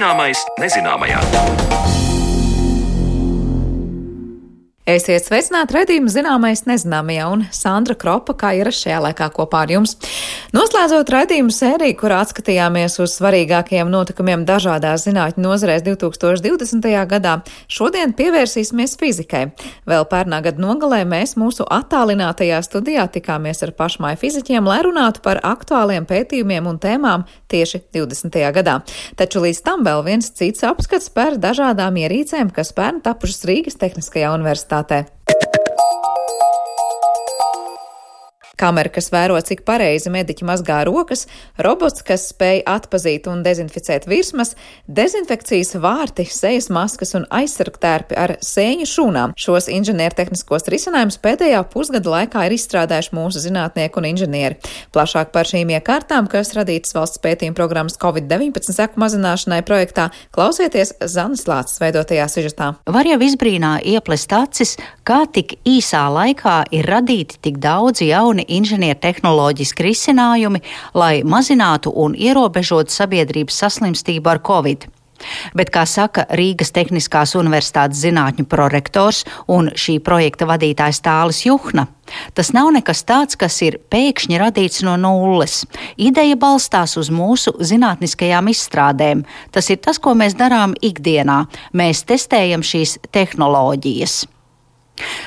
Zināmais nezināmajā. Esiet sveicināti redzījuma zināmais nezināmajā un Sandra Kropa, kā ierasts šajā laikā kopā ar jums. Noslēdzot redzījumu sēriju, kurā atskatījāmies uz svarīgākajiem notikumiem dažādās zinātņu nozarēs 2020. gadā, šodien pievērsīsimies fizikai. Vēl pērnā gada nogalē mēs mūsu attālinātajā studijā tikāmies ar pašmāju fiziķiem, lai runātu par aktuāliem pētījumiem un tēmām tieši 20. gadā. Taču līdz tam vēl viens cits apskats par dažādām ierīcēm, kas pērn tapušas Rīgas Tehniskajā universitātē universitātē. Kamera, kas vēro, cik pareizi mediķi mazgā rokas, robots, kas spēj atpazīt un dezinficēt virsmas, dezinfekcijas vārti, sejas maskas un aizsargtērpi ar sēņu šūnām. Šos inženiertehniskos risinājumus pēdējā pusgada laikā ir izstrādājuši mūsu zinātnieki un inženieri. Plašāk par šīm iekārtām, kas radītas valsts pētījuma programmas COVID-19 seku mazināšanai projektā, klausieties Zanas Lācis veidotajā sižetā. Var jau izbrīnā ieplest acis, kā tik īsā laikā ir radīti tik daudzi jauni inženiertehnoloģiski risinājumi, lai mazinātu un ierobežotu sabiedrības saslimstību ar covid. Bet, kā saka Rīgas Tehniskās Universitātes zinātņu prorektors un šī projekta vadītājs Tālis Juhna, tas nav nekas tāds, kas ir pēkšņi radīts no nulles. Ideja balstās uz mūsu zinātniskajām izstrādēm. Tas ir tas, ko mēs darām ikdienā. Mēs testējam šīs tehnoloģijas.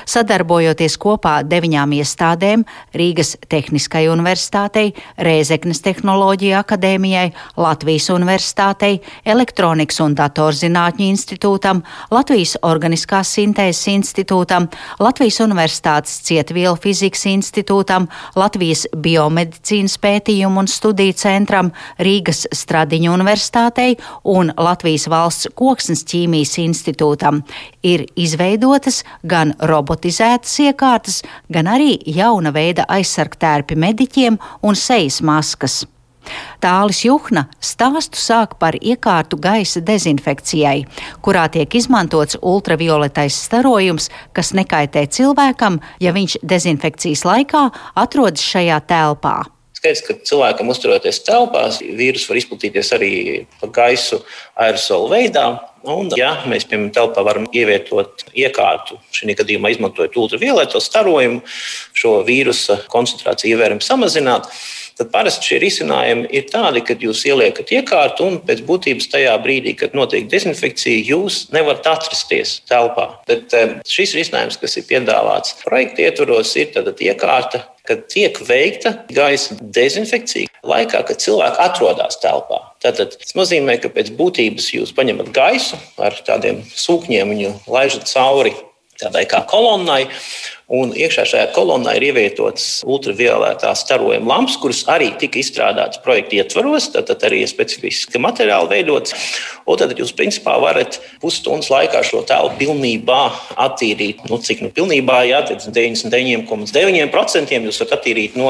Sadarbojoties kopā deviņām iestādēm - Rīgas Tehniskai universitātei, Rēzeknes Tehnoloģija akadēmijai, Latvijas universitātei, Elektronikas un datorzinātņu institūtam, Latvijas Organiskās sintēzes institūtam, Latvijas Universitātes Cietvielu fizikas institūtam, Latvijas Biomedicīnas pētījumu un studiju centram, Rīgas Stradiņu universitātei un Latvijas valsts koksnes ķīmijas institūtam. Ir izveidotas gan robotizētas iekārtas, gan arī jauna veida aizsargtērpi mediķiem un sejas maskas. Tālis Juhna stāstu sāk par iekārtu gaisa dezinfekcijai, kurā tiek izmantots ultravioletais starojums, kas nekaitē cilvēkam, ja viņš dezinfekcijas laikā atrodas šajā telpā. Skaidrs, ka cilvēkam uzturoties telpās, vīrusu var izplatīties arī pa gaisu aerosolu veidā. Un, ja mēs, piemēram, telpā varam ievietot iekārtu, šī gadījumā izmantojot ultravioleto starojumu, šo vīrusa koncentrāciju ievērojami samazināt, tad parasti šie risinājumi ir tādi, ka jūs ieliekat iekārtu un pēc būtības tajā brīdī, kad notiek dezinfekcija, jūs nevarat atrasties telpā. Bet eh, šis risinājums, kas ir piedāvāts projekta ietvaros, ir iekārta, kad tiek veikta gaisa dezinfekcija laikā, kad cilvēki atrodas telpā. Tātad, tas nozīmē, ka pēc būtības jūs paņemat gaisu ar tādiem sūkņiem, viņu laižat cauri tādai kā kolonnai. Un iekšā šajā kolonnā ir ievietotas ultravioletā starojuma lampas, kuras arī tika izstrādātas projekta ietvaros. Tad, tad arī ir specifiski materiāli veidots. Un tad jūs principā varat pusstundas laikā šo tēlu pilnībā attīrīt. Nu, cik nu pilnībā, jā, 99,9% jūs varat attīrīt no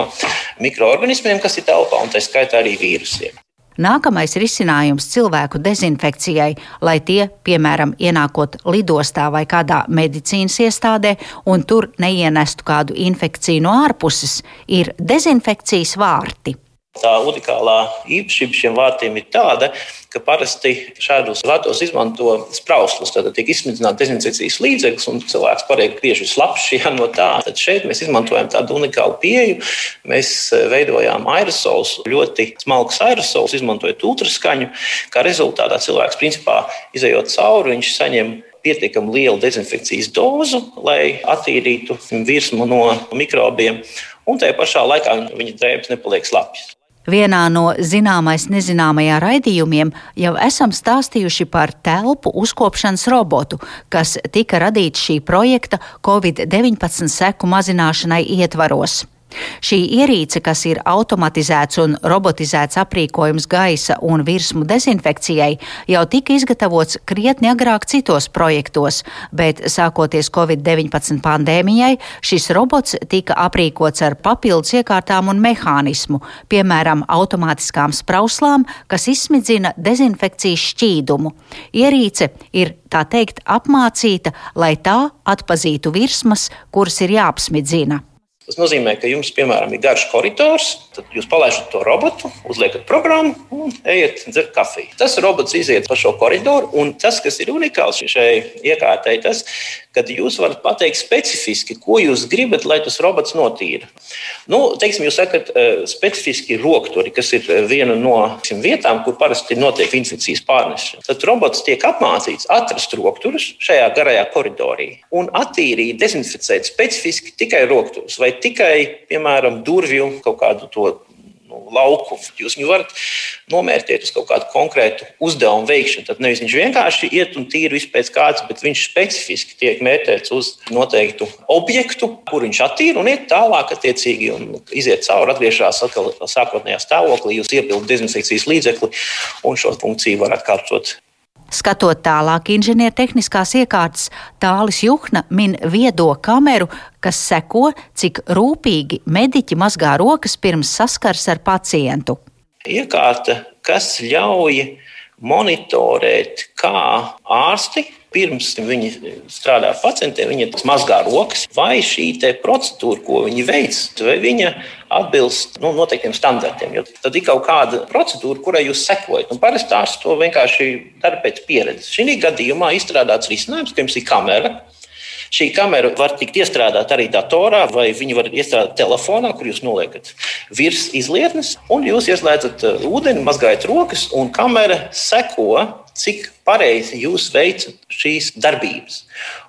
mikroorganismiem, kas ir telpā, un tā skaitā arī vīrusiem. Nākamais risinājums cilvēku dezinfekcijai, lai tie, piemēram, ienākot lidostā vai kādā medicīnas iestādē un tur neienestu kādu infekciju no ārpuses, ir dezinfekcijas vārti. Tā unikālā īpašība šiem vārtiem ir tāda, ka parasti šādos vārtos izmanto sprauslus. Tad tiek izsmidzināts dezinfekcijas līdzeklis, un cilvēks paliek tieši slapjš ja, no tā. Tad šeit mēs izmantojam tādu unikālu pieeju. Mēs eh, veidojām aerosolus, ļoti smalkus aerosolus, izmantojot ultraskaņu. Kā rezultātā cilvēks principā izējot cauri, viņš saņem pietiekami lielu dezinfekcijas dozu, lai attīrītu virsmu no mikrobiem, un tajā pašā laikā viņa drēbes nepaliek slapjas. Vienā no zināmais nezināmajā raidījumiem jau esam stāstījuši par telpu uzkopšanas robotu, kas tika radīts šī projekta Covid-19 seku mazināšanai ietvaros. Šī ierīce, kas ir automatizēts un robotizēts aprīkojums gaisa un virsmu dezinfekcijai, jau tika izgatavots krietni agrāk citos projektos, bet sākoties Covid-19 pandēmijai, šis robots tika aprīkots ar papildus iekārtām un mehānismu, piemēram, automātiskām sprauslām, kas izsmidzina dezinfekcijas šķīdumu. Ierīce ir tā teikt apmācīta, lai tā atpazītu virsmas, kuras ir jāapsmidzina. Tas nozīmē, ka jums, piemēram, ir garš koridors, tad jūs palaidat to robotu, uzliekat programmu un ejiet dzert kafiju. Tas robots iziet pa šo koridoru, un tas, kas ir unikāls šai iekārtai, tas, kad jūs varat pateikt specifiski, ko jūs gribat, lai tas robots notīra. Nu, teiksim, jūs sakat, eh, specifiski rokturi, kas ir eh, viena no šīm vietām, kur parasti notiek infekcijas pārnešana. Tad robots tiek apmācīts atrast rokturus šajā garajā koridorī un attīrīt, dezinficēt specifiski tikai rokturus vai tikai, piemēram, durvju kaut kādu to laukumu. Jūs viņu varat nomērķēt uz kaut kādu konkrētu uzdevumu veikšanu. Tad nevis viņš vienkārši iet un tīri pēc kārtas, bet viņš specifiski tiek mērķēts uz noteiktu objektu, kur viņš attīra un iet tālāk, attiecīgi, un iziet cauri, atgriežas atkal sākotnējā stāvoklī, jūs iepildat dezinfekcijas līdzekli un šo funkciju var atkārtot Skatot tālāk inženiertehniskās iekārtas, Tālis Juhna min viedo kameru, kas seko, cik rūpīgi mediķi mazgā rokas pirms saskars ar pacientu. Iekārta, kas ļauj monitorēt, kā ārsti pirms viņi strādā pacientiem, viņi mazgā rokas, vai šī procedūra, ko viņi veic, vai viņa atbilst nu, noteiktiem standartiem. Jo tad ir kaut kāda procedūra, kurai jūs sekojat. Un parasti ārsts to vienkārši dara pēc pieredzes. Šī gadījumā izstrādāts risinājums, ka jums ir kamera. Šī kamera var tikt iestrādāta arī datorā, vai viņi var iestrādāt telefonā, kur jūs noliekat virs izlietnes, un jūs ieslēdzat uh, ūdeni, mazgājat rokas, un kamera seko cik pareizi jūs veicat šīs darbības.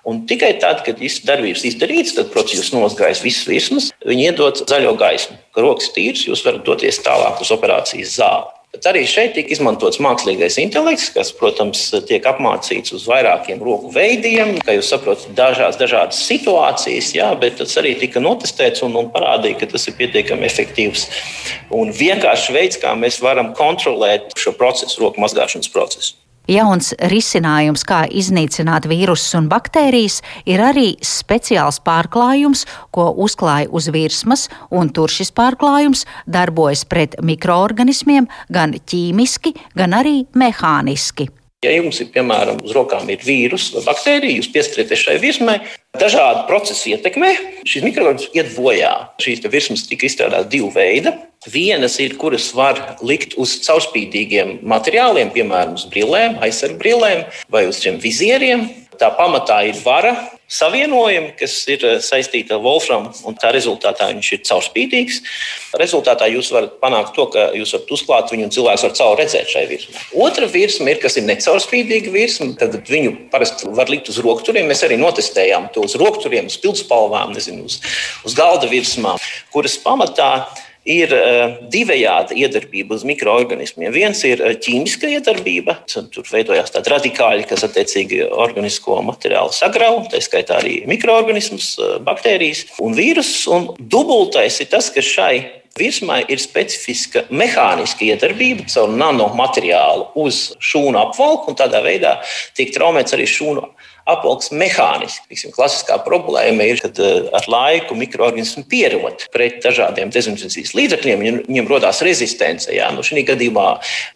Un tikai tad, kad šīs darbības izdarītas, tad, protams, jūs nomazgājat visas virsmas, viņi iedod zaļo gaismu, ka rokas tīras, jūs varat doties tālāk uz operācijas zāli. Bet arī šeit tika izmantots mākslīgais intelekts, kas, protams, tiek apmācīts uz vairākiem roku veidiem, kā jūs saprotat, dažās dažādas situācijas, jā, bet tas arī tika notestēts un, un parādīja, ka tas ir pietiekami efektīvs un vienkāršs veids, kā mēs varam kontrolēt šo procesu, roku mazgāšanas procesu. Jauns risinājums, kā iznīcināt vīrusus un baktērijas, ir arī speciāls pārklājums, ko uzklāja uz virsmas, un tur šis pārklājums darbojas pret mikroorganismiem gan ķīmiski, gan arī mehāniski. Ja jums ir piemēram uz rokām ir vīrus vai baktērija, jūs pieskarieties šai virsmai, dažādu procesu ietekmē, šīs mikroorganismas iet bojā. Šīs virsmas tika izstrādātas divu veidu. Vienas ir, kuras var likt uz caurspīdīgiem materiāliem, piemēram, uz brillēm, aizsargbrillēm vai uz šiem vizieriem. Tā pamatā ir vara, savienojumi, kas ir eh, saistīti ar Wolframu, un tā rezultātā viņš ir caurspīdīgs. Rezultātā jūs varat panākt to, ka jūs varat uzklāt viņu un cilvēks var caur redzēt šai virsmai. Otra virsma ir, kas ir necaurspīdīga virsma, tad viņu parasti var likt uz rokturiem. Mēs arī notestējām to uz rokturiem, uz pildspalvām, nezinu, uz, uz galda virsmām, kuras pamatā ir uh, divējāda iedarbība uz mikroorganismiem. Viens ir uh, ķīmiska iedarbība, tur veidojās tādi radikāļi, kas attiecīgi organisko materiālu sagrauj, tā skaitā arī mikroorganismus, uh, baktērijas un vīrusus. Un dubultais ir tas, ka šai Virsmai ir specifiska mehāniska iedarbība caur nanomateriālu uz šūnu apvalku, un tādā veidā tiek traumēts arī šūnu apvalks mehāniski. Tiksim, klasiskā problēma ir, kad eh, ar laiku mikroorganismi pierod pret dažādiem dezinfekcijas līdzekļiem, viņiem radās rezistence. Jā. Nu, šī gadījumā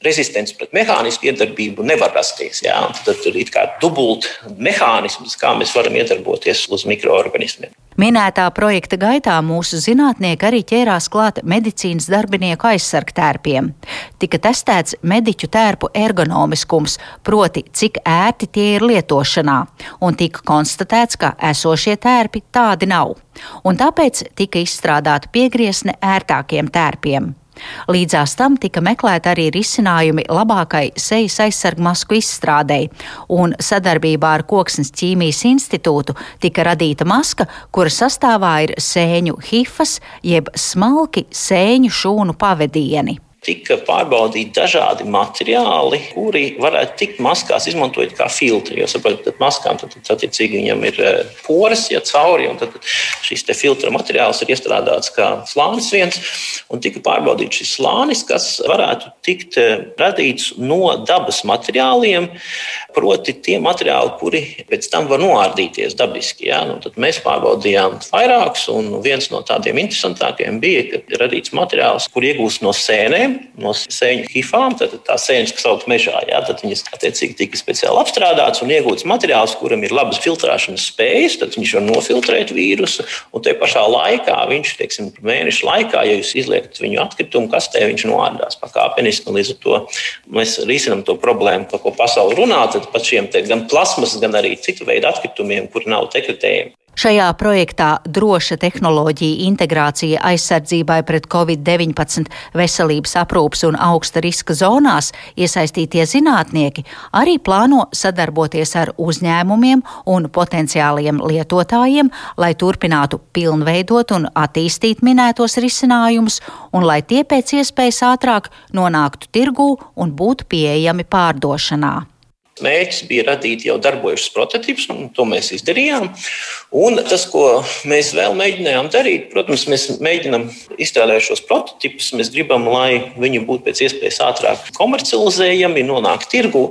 rezistence pret mehānisku iedarbību nevar rasties. Jā. Tad ir kā dubult mehānisms, kā mēs varam iedarboties uz mikroorganismiem. Minētā projekta gaitā mūsu zinātnieki arī ķērās klāt medicīnas darbinieku aizsargtērpiem. Tika testēts mediķu tērpu ergonomiskums, proti, cik ērti tie ir lietošanā, un tika konstatēts, ka esošie tērpi tādi nav, un tāpēc tika izstrādāta piegriezne ērtākiem tērpiem. Līdzās tam tika meklēti arī risinājumi labākai sejas aizsargmasku izstrādei, un sadarbībā ar Koksnes ķīmijas institūtu tika radīta maska, kura sastāvā ir sēņu hifas jeb smalki sēņu šūnu pavadieni tika pārbaudīti dažādi materiāli, kuri varētu tikt maskās izmantot kā filtri. Jo saprotat, ka maskām tad, tad, attiecīgi viņam ir eh, poras, ja cauri, un tad šis filtra materiāls ir iestrādāts kā slānis viens, un tika pārbaudīts šis slānis, kas varētu tikt eh, radīts no dabas materiāliem, proti tie materiāli, kuri pēc tam var noārdīties dabiski. Ja? Nu, mēs pārbaudījām vairākus, un viens no tādiem interesantākiem bija, ka radīts materiāls, kur iegūst no sēnēm, no sēņu hifām, tad tā sēnes, kas aug mežā, ja? tad viņas attiecīgi tika speciāli apstrādātas un iegūts materiāls, kuram ir labas filtrēšanas spējas, tad viņš var nofiltrēt vīrusu, un te pašā laikā viņš, teiksim, mēnešu laikā, ja jūs izliekat viņu atkritumu kastē, viņš noārdās pakāpeniski. Līdz ar to mēs risinām to problēmu, par ko pasaule runā, tad pat šiem gan plasmas, gan arī citu veidu atkritumiem, kuri nav tekritējami. Šajā projektā droša tehnoloģija integrācija aizsardzībai pret covid-19 veselības aprūpas un augsta riska zonās iesaistītie zinātnieki arī plāno sadarboties ar uzņēmumiem un potenciāliem lietotājiem, lai turpinātu pilnveidot un attīstīt minētos risinājumus un lai tie pēc iespējas ātrāk nonāktu tirgū un būtu pieejami pārdošanā. Mērķis bija radīt jau darbojušus prototypus, un to mēs izdarījām. Un tas, ko mēs vēl mēģinājām darīt, protams, mēs mēģinām izstrādāt šos prototypus. Mēs gribam, lai viņi būtu pēc iespējas ātrāk komercializējami, nonāktu tirgu.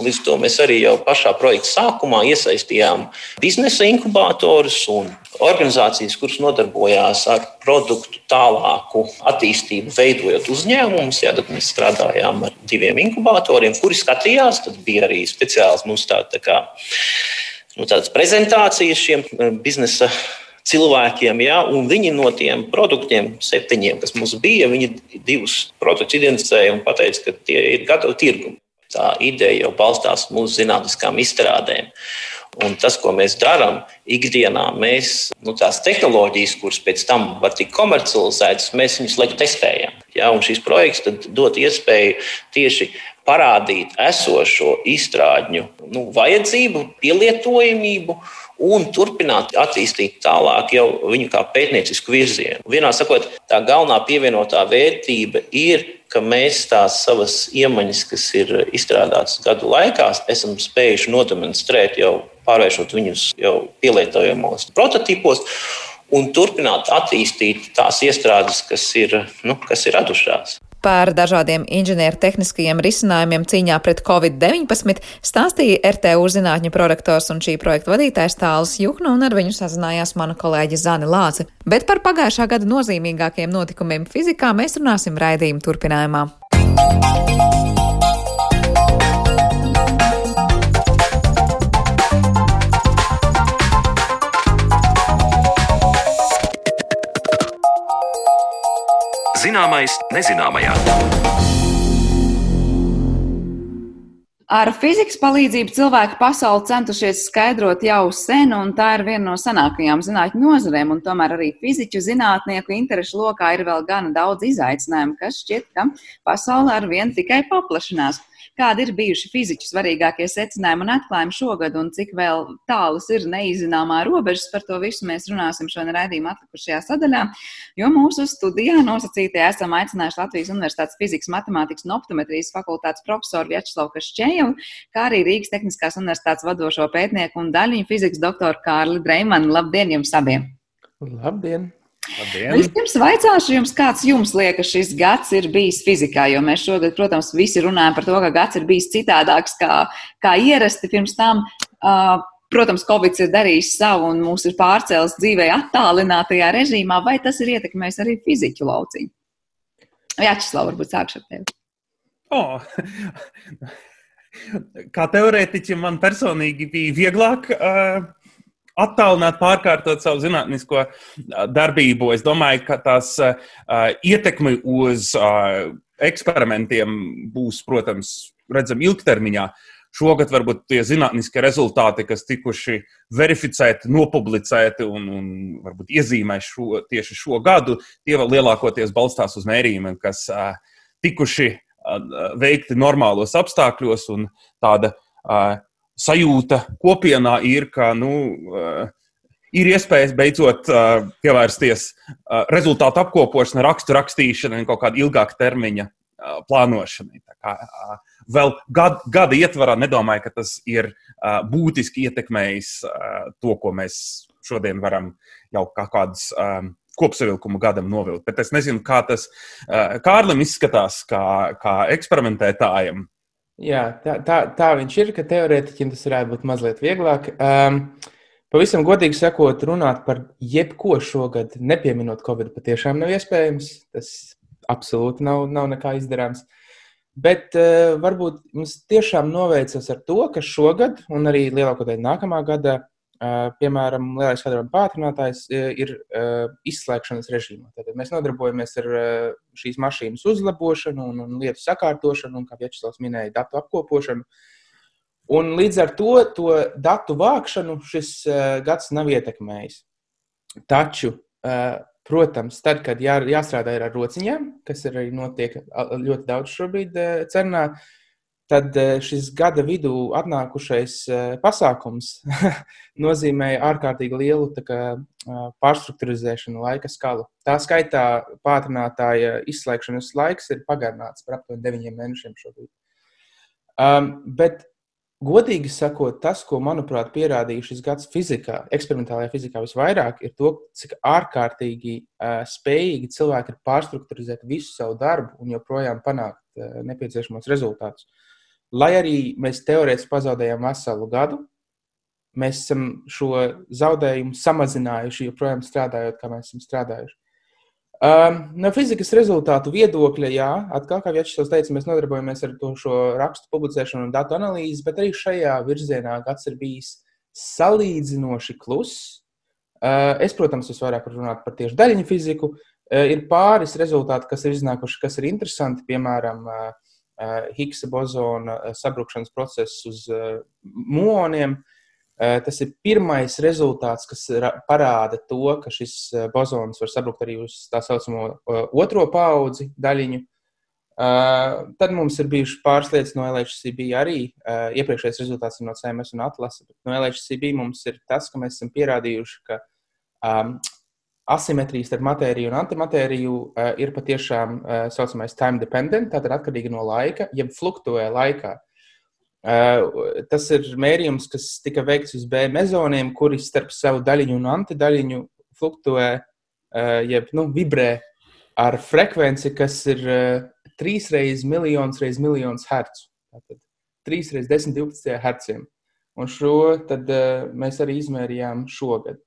Līdz to mēs arī jau pašā projekta sākumā iesaistījām biznesa inkubatorus un organizācijas, kuras nodarbojās ar produktu tālāku attīstību, veidojot uzņēmumus. Jā, tad mēs strādājām ar diviem inkubatoriem, kuri skatījās. Tad bija arī speciāls mums tā, tā kā, nu, prezentācijas šiem eh, biznesa cilvēkiem, ja, un viņi no tiem produktiem, septiņiem, kas mums bija, viņi divus produktus identificēja un teica, ka tie ir gatavi tirgumam. Tā ideja jau balstās mūsu zinātniskām izstrādēm. Un tas, ko mēs darām ikdienā, mēs nu, tās tehnoloģijas, kuras pēc tam var tikt komercializētas, mēs viņus laiku testējam. Ja, un šis projekts dod iespēju tieši parādīt esošo izstrādņu nu, vajadzību, pielietojamību un turpināt attīstīt tālāk jau viņu kā pētniecisku virzienu. Vienā sakot, tā galvenā pievienotā vērtība ir ka mēs tās savas iemaņas, kas ir izstrādātas gadu laikā, esam spējuši nodemonstrēt jau pārvēršot viņus jau pielietojamos prototipos un turpināt attīstīt tās iestrādes, kas ir, nu, kas ir radušās. Par dažādiem inženiertehniskajiem risinājumiem cīņā pret covid-19 stāstīja RTU zinātņu prorektors un šī projekta vadītājs Tāls Juhna, un ar viņu sazinājās mana kolēģe Zani Lāce. Bet par pagājušā gada nozīmīgākiem notikumiem fizikā mēs runāsim raidījuma turpinājumā. Zināmais nezināmajā. Ar fizikas palīdzību cilvēki pasauli centušies skaidrot jau sen, un tā ir viena no senākajām zinātņu nozarēm. Tomēr arī fiziķu zinātnieku interešu lokā ir vēl gana daudz izaicinājumu, kas šķiet, ka pasaule ar vienu tikai paplašinās. Kādi ir bijuši fiziķu svarīgākie secinājumi un atklājumi šogad, un cik vēl tālas ir neizināmā robežas, par to visu mēs runāsim šodien raidījuma atlikušajā sadaļā. Jo mūsu studijā nosacītie esam aicinājuši Latvijas Universitātes fizikas, matemātikas un optometrijas fakultātes profesoru Vjačeslavu Kašķēju, kā arī Rīgas Tehniskās Universitātes vadošo pētnieku un daļiņu fizikas doktoru Kārli Dreimanu. Labdien jums abiem! Labdien! Labdien. Vispirms vaicāšu jums, kāds jums liekas šis gads ir bijis fizikā, jo mēs šogad, protams, visi runājam par to, ka gads ir bijis citādāks kā, kā ierasti pirms tam. Uh, Protams, Covid ir darījis savu un mūs ir pārcēlis dzīvē attālinātajā režīmā, vai tas ir ietekmējis arī fiziķu lauciņu? Jā, Česlav, varbūt sākšu ar tevi. Oh. Kā teorētiķim man personīgi bija vieglāk uh, attālināt, pārkārtot savu zinātnisko darbību. Es domāju, ka tās uh, ietekme uz uh, eksperimentiem būs, protams, redzama ilgtermiņā. Šogad varbūt tie zinātniskie rezultāti, kas tikuši verificēti, nopublicēti un, un varbūt iezīmē šo, tieši šo gadu, tie vēl lielākoties balstās uz mērījumiem, kas uh, tikuši uh, veikti normālos apstākļos un tāda uh, sajūta kopienā ir, ka nu, uh, ir iespējas beidzot uh, pievērsties uh, rezultātu apkopošanai, rakstu rakstīšanai un kaut kāda ilgāka termiņa plānošanai. Kā, vēl gad, gada ietvarā nedomāju, ka tas ir būtiski ietekmējis to, ko mēs šodien varam jau kā kādus. Um, kopsavilkumu gadam novilkt. Bet es nezinu, kā tas Kārlim izskatās, kā, kā eksperimentētājam. Jā, tā, tā, tā viņš ir, ka teorētiķiem tas varētu būt mazliet vieglāk. Um, pavisam godīgi sakot, runāt par jebko šogad, nepieminot Covid, patiešām nav iespējams. Tas absolūti nav, nav nekā izdarāms. Bet uh, varbūt mums tiešām noveicas ar to, ka šogad, un arī lielākoties nākamā gada, piemēram, lielais kadrona pātrinātājs ir izslēgšanas režīmā. Tad mēs nodarbojamies ar šīs mašīnas uzlabošanu un, un lietu sakārtošanu, un, kā Vjačeslavs minēja, datu apkopošanu. Un līdz ar to, to datu vākšanu šis gads nav ietekmējis. Taču, protams, tad, kad jā, jāstrādā ar rociņām, kas arī notiek ļoti daudz šobrīd cernā, tad eh, šis gada vidū atnākušais eh, pasākums nozīmēja ārkārtīgi lielu kā, eh, pārstruktūrizēšanu laika skalu. Tā skaitā pātrinātāja izslēgšanas laiks ir pagarināts par aptuveni deviņiem mēnešiem šobrīd. Um, bet, godīgi sakot, tas, ko, manuprāt, pierādīja šis gads fizikā, eksperimentālajā fizikā visvairāk, ir to, cik ārkārtīgi uh, spējīgi cilvēki ir pārstruktūrizēt visu savu darbu un joprojām panākt uh, nepieciešamos rezultātus. Uh, Lai arī mēs teorētiski pazaudējām veselu gadu, mēs esam šo zaudējumu samazinājuši, joprojām strādājot, kā mēs esam strādājuši. Um, no fizikas rezultātu viedokļa, jā, atkal, kā Vjačslavs teica, mēs nodarbojamies ar to rakstu publicēšanu un datu analīzi, bet arī šajā virzienā gads ir bijis salīdzinoši kluss. Uh, es, protams, visvairāk runātu par tieši daļiņu fiziku. Uh, ir pāris rezultāti, kas ir iznākuši, kas ir interesanti, piemēram, uh, Higgsa bozona eh, sabrukšanas process uz eh, muoniem. Tas ir pirmais rezultāts, kas parāda to, ka šis bozons var sabrukt arī uz tā saucamo otro paudzi daļiņu. Tad mums ir bijuši pāris lietas no LHCB arī. Iepriekšējais rezultāts ir no CMS un Atlas. No LHCB mums ir tas, ka mēs esam pierādījuši, ka um, asimetrija starp matēriju un antimatēriju uh, ir patiešām tā uh, saucamais time dependent, tātad atkarīga no laika, jeb fluktuē laikā. Uh, tas ir mērījums, kas tika veikts uz B mezoniem, kuri starp savu daļiņu un antidaļiņu fluktuē, uh, jeb nu, vibrē ar frekvenci, kas ir uh, trīs reizes miljons reizes miljons hercu. Tātad trīs reizes 10, 12 herciem. Un šo tad, uh, mēs arī izmērījām šogad.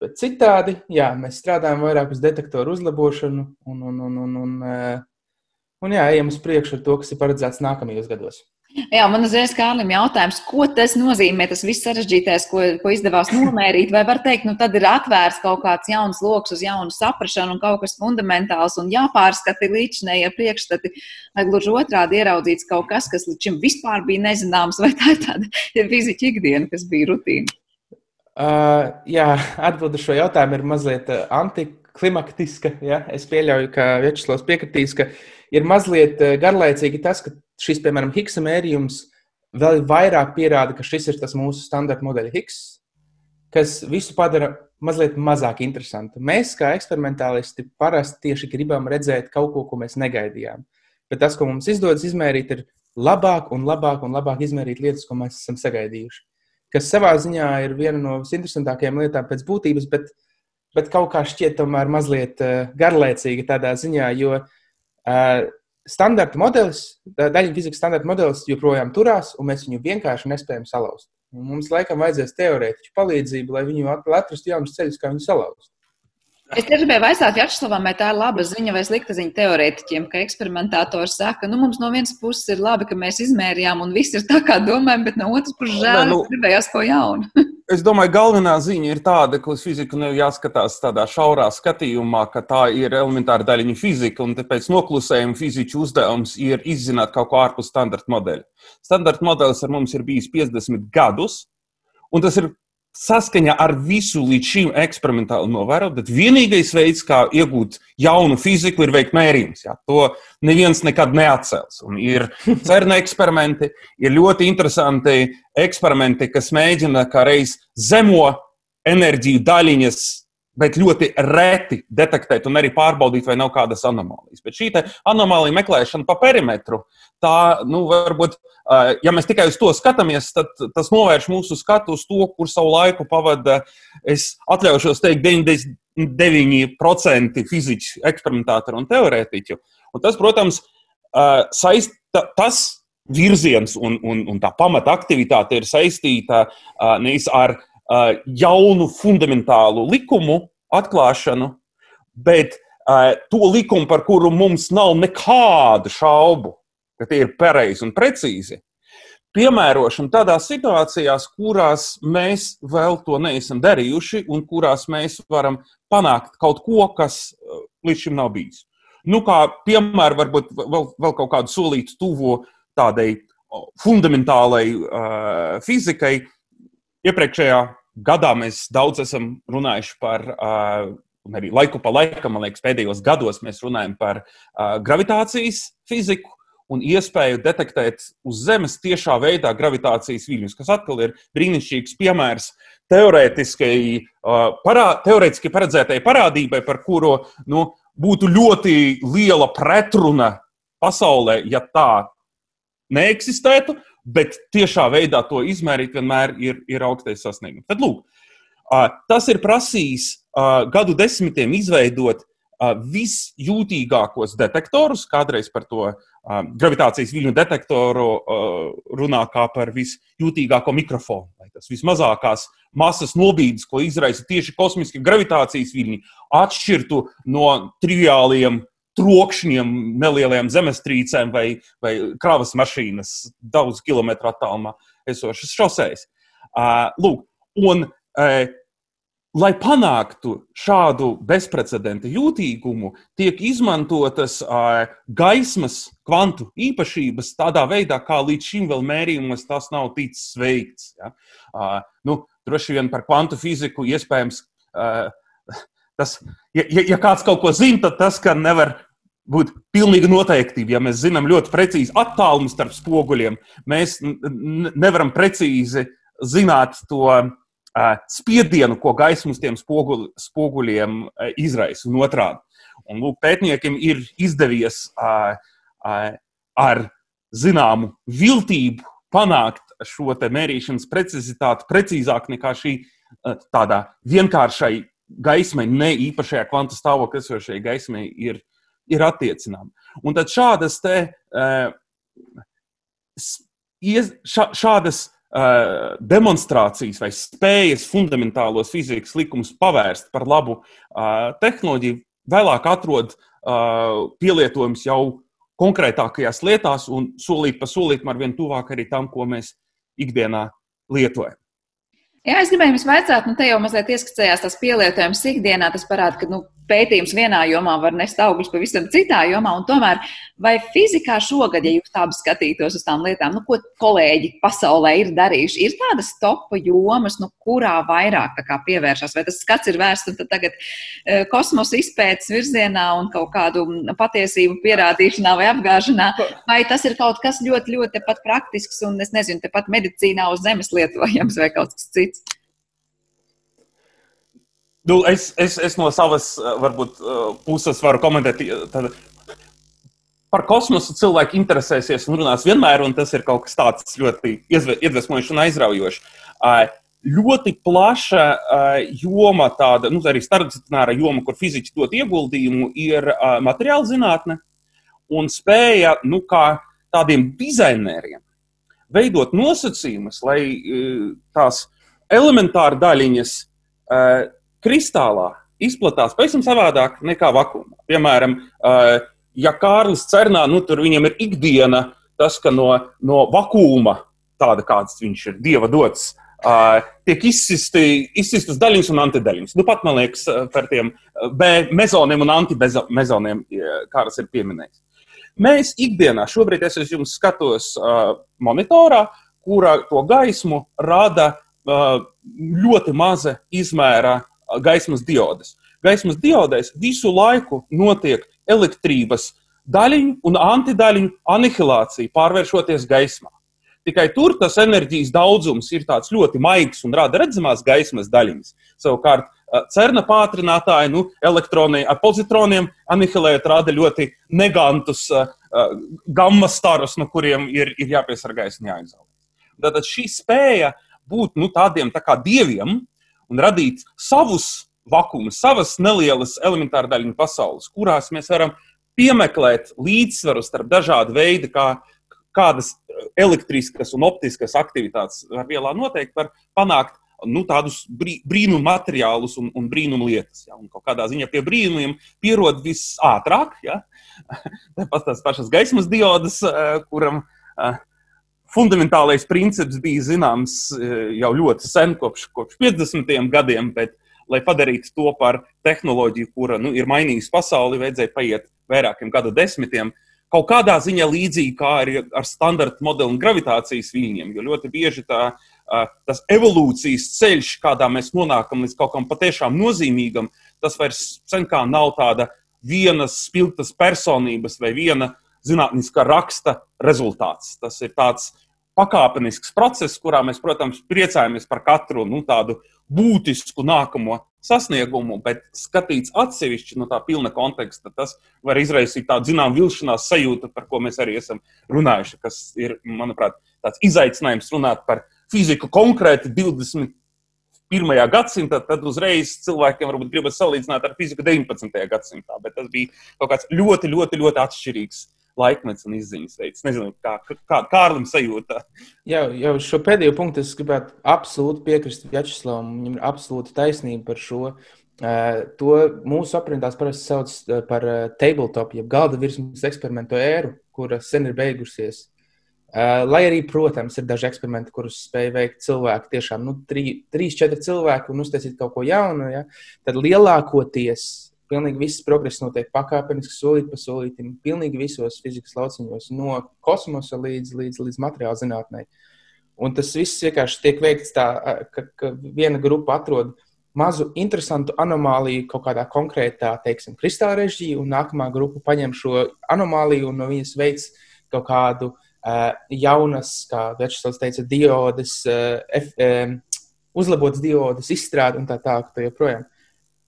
Bet citādi, jā, mēs strādājam vairāk uz detektoru uzlabošanu un, un, un, un, un, eh, un jā, ejam uz priekšu ar to, kas ir paredzēts nākamajos gados. Jā, man uzreiz Kārlim jautājums, ko tas nozīmē, tas viss sarežģītais, ko, ko izdevās nomērīt, vai var teikt, nu tad ir atvērts kaut kāds jauns lokus uz jaunu saprašanu un kaut kas fundamentāls un jāpārskata līdzinējie priekšstati, vai gluži otrādi ieraudzīts kaut kas, kas līdz šim vispār bija nezināms, vai tā ir tāda fizika ikdiena, kas bija rutīna. Uh, jā, atbilde šo jautājumu ir mazliet uh, antiklimaktiska. Ja? Es pieļauju, ka Večslavs piekritīs, ka ir mazliet uh, garlaicīgi tas, ka šis, piemēram, Higgsa mērījums vēl vairāk pierāda, ka šis ir tas mūsu standarta modeļa Higgs, kas visu padara mazliet mazāk interesantu. Mēs, kā eksperimentālisti, parasti tieši gribam redzēt kaut ko, ko mēs negaidījām. Bet tas, ko mums izdodas izmērīt, ir labāk un labāk un labāk izmērīt lietas, ko mēs esam sagaidījuši kas savā ziņā ir viena no visinteresantākajām lietām pēc būtības, bet, bet kaut kā šķiet tomēr mazliet uh, garlaicīga tādā ziņā, jo uh, standarta modelis, daļiņa fizikas standarta modelis joprojām turās, un mēs viņu vienkārši nespējam salauzt. Un mums laikam vajadzēs teorētiķu palīdzību, lai viņu atrastu jaunus ceļus, kā viņu salauzt. Es tieši gribēju vaicāt Jačslavam, vai tā ir laba ziņa vai slikta ziņa teorētiķiem, ka eksperimentātori saka, nu mums no vienas puses ir labi, ka mēs izmērījām un viss ir tā, kā domājam, bet no otras puses žēl, nu, gribējās ko jaunu. es domāju, galvenā ziņa ir tāda, ka uz fiziku nav jāskatās tādā šaurā skatījumā, ka tā ir elementāra daļiņa fizika, un tāpēc noklusējuma fiziķu uzdevums ir izzināt kaut ko ārpus standarta modeļa. Standarta modelis ar mums ir bijis 50 gadus, un tas ir saskaņā ar visu līdz šim eksperimentāli novērot, bet vienīgais veids, kā iegūt jaunu fiziku, ir veikt mērījumus. Ja? To neviens nekad neatcels. Un ir CERN eksperimenti, ir ļoti interesanti eksperimenti, kas mēģina kā reiz zemo enerģiju daļiņas bet ļoti reti detektēt un arī pārbaudīt, vai nav kādas anomālijas. Bet šī anomālija meklēšana pa perimetru, tā, nu, varbūt, ja mēs tikai uz to skatāmies, tad tas novērš mūsu skatu uz to, kur savu laiku pavada, es atļaušos teikt, 99% fiziķu, eksperimentātoru un teorētiķu. Un tas, protams, saista, tas virziens un, un, un tā pamata aktivitāte ir saistīta uh, nevis ar jaunu fundamentālu likumu atklāšanu, bet to likumu, par kuru mums nav nekādu šaubu, ka tie ir pareizi un precīzi. Piemērošana tādās situācijās, kurās mēs vēl to neesam darījuši, un kurās mēs varam panākt kaut ko, kas līdz šim nav bijis. Nu, kā piemēram, varbūt vēl, vēl kaut kādu solītu tuvu tādai fundamentālai uh, fizikai. Iepriekšējā gadā mēs daudz esam runājuši par, un arī laiku pa laikam, man liekas, pēdējos gados mēs runājam par gravitācijas fiziku un iespēju detektēt uz Zemes tiešā veidā gravitācijas viļņus, kas atkal ir brīnišķīgs piemērs teorētiskai, parā, teorētiski paredzētai parādībai, par kuru nu, būtu ļoti liela pretruna pasaulē, ja tā neeksistētu, bet tiešā veidā to izmērīt vienmēr ir, ir augstais sasniegums. Tad, lūk, tas ir prasījis gadu desmitiem izveidot visjūtīgākos detektorus. Kādreiz par to gravitācijas viļņu detektoru runā kā par visjūtīgāko mikrofonu. Tas vismazākās masas nobīdes, ko izraisa tieši kosmiskie gravitācijas viļņi, atšķirtu no triviāliem trokšņiem, nelieliem zemestrīcēm vai, vai kravas mašīnas daudz kilometru attālumā esošas šoseis. Lūk, un, lai panāktu šādu bezprecedenta jūtīgumu, tiek izmantotas gaismas kvantu īpašības tādā veidā, kā līdz šim vēl mērījumos tas nav ticis veikts. Ja? Nu, droši vien par kvantu fiziku iespējams tas, ja, ja kāds kaut ko zina, tad tas, ka nevar būt pilnīga noteiktība. Ja mēs zinām ļoti precīzi attālumu starp spoguļiem, mēs nevaram precīzi zināt to uh, spiedienu, ko gaisma uz tiem spoguļ, spoguļiem uh, izraisa un otrādi. Un, lūk, pētniekiem ir izdevies uh, uh, ar zināmu viltību panākt šo mērīšanas precizitāti precīzāk nekā šī uh, tādā vienkāršai gaismai, ne īpašajā kvanta stāvoklī esošajai gaismai ir ir attiecināma. Un tad šādas, te, šādas demonstrācijas vai spējas fundamentālos fizikas likumus pavērst par labu tehnoloģiju vēlāk atrod pielietojums jau konkrētākajās lietās un solīt pa solītam ar vien tuvāk arī tam, ko mēs ikdienā lietojam. Jā, es gribēju jums vaicāt, nu, te jau mazliet ieskicējās tas pielietojums ikdienā. Tas parāda, ka nu, pētījums vienā jomā var nest augļus pavisam citā jomā. Tomēr, vai fizikā šogad, ja jūs tādu skatītos uz tām lietām, nu, ko kolēģi pasaulē ir darījuši, ir tādas topa jomas, nu, kurā vairāk pievēršas? Vai tas skats ir vērsts tagad uh, kosmosa izpētes virzienā un kaut kādu patiesību pierādīšanā vai apgāšanā, vai tas ir kaut kas ļoti, ļoti praktisks un, es nezinu, tepat medicīnā uz zemes lietojams vai kaut kas cits? Nu, es, es, es no savas eh, varbūt, eh, puses varu komentēt. Tad, par kosmosu cilvēki interesēsies un runās vienmēr, un tas ir kaut kas tāds ļoti iedvesmojošs un aizraujošs. Ļoti plaša joma, tāda nu, arī starpdisciplināra joma, kur fiziķi dod ieguldījumu, ir materiāla zinātne un spēja nu, tādiem dizaineriem veidot nosacījumus, lai tās elementāri daļiņas kristālā izplatās pavisam savādāk nekā vakumā. Piemēram, ja Kārlis Cernā, nu, tur viņam ir ikdiena tas, ka no, no vakuma, tāda kāds viņš ir, dieva dots, tiek izsisti, izsistas daļiņas un antidaļiņas. Nu, pat man liekas par tiem B mezoniem un antimezoniem, kādas ir pieminējis. Mēs ikdienā, šobrīd es jums skatos uh, monitorā, kurā to gaismu rada uh, ļoti maza izmēra gaismas diodes. Gaismas diodēs visu laiku notiek elektrības daļiņu un antidaļiņu anihilācija, pārvēršoties gaismā. Tikai tur tas enerģijas daudzums ir ļoti maigs un rada redzamās gaismas daļiņas. Savukārt, cerna pātrinātāji, nu, elektroniem ar pozitroniem anihilējot, rada ļoti negantus uh, gamma starus, no kuriem ir, ir jāpiesargājas un jāizolē. Tātad šī spēja būt nu, tādiem tā kā dieviem, un radīt savus vakumus, savas nelielas elementāra daļiņu pasaules, kurās mēs varam piemeklēt līdzsvaru starp dažādu veidu, kā kādas elektriskas un optiskas aktivitātes var vielā noteikt, var panākt nu, tādus brī, brīnumu materiālus un, un brīnumu lietas. Ja? Un kādā ziņā pie brīnumiem pierod visātrāk. Ja? Tāpat tās pašas gaismas diodas, eh, kuram eh, fundamentālais princips bija zināms eh, jau ļoti sen, kopš, kopš 50. gadiem, bet, lai padarītu to par tehnoloģiju, kura nu, ir mainījusi pasauli, vajadzēja paiet vairākiem gadu desmitiem. Kaut kādā ziņā līdzīgi kā ar, ar standarta modeli un gravitācijas viļņiem, jo ļoti bieži tā tas evolūcijas ceļš, kādā mēs nonākam līdz kaut kam patiešām nozīmīgam, tas vairs sen kā nav tāda vienas spilgtas personības vai viena zinātniska raksta rezultāts. Tas ir tāds pakāpenisks process, kurā mēs, protams, priecājamies par katru nu, tādu būtisku nākamo sasniegumu, bet skatīts atsevišķi no tā pilna konteksta, tas var izraisīt tādu zināmu vilšanās sajūtu, par ko mēs arī esam runājuši, kas ir, manuprāt, tāds izaicinājums runāt par fiziku konkrēti 21. gadsimtā, tad uzreiz cilvēkiem varbūt gribas salīdzināt ar fiziku 19. gadsimtā. Bet tas bija kaut kāds ļoti, ļoti, ļoti atšķirīgs laikmets un izziņas veids. Nezinu, kā, kā Kārlim sajūta. Jā, jau šo pēdējo punktu es gribētu absolūti piekrist Vjačeslavam. Viņam ir absolūti taisnība par šo. Uh, to mūsu aprindās parasti sauc par uh, tabletop, jeb galda virsmas eksperimentu ēru, kura sen ir beigusies. Uh, lai arī, protams, ir daži eksperimenti, kurus spēj veikt cilvēki, tiešām nu, trīs, četri cilvēki un uztaisīt kaut ko jaunu, ja, tad lielākoties pilnīgi viss progress notiek pakāpeniski, solīt pa solītam, pilnīgi visos fizikas lauciņos, no kosmosa līdz, līdz, līdz materiāla zinātnē. Un tas viss vienkārši tiek veikts tā, ka, ka viena grupa atrod mazu interesantu anomāliju kaut kādā konkrētā, teiksim, kristāla režģī, un nākamā grupa paņem šo anomāliju un no viņas veids kaut kādu uh, Uh, jaunas, kā Večslavs teica, diodes, uh, F, um, uzlabotas diodes, izstrāde un tā tālāk. Tā joprojām.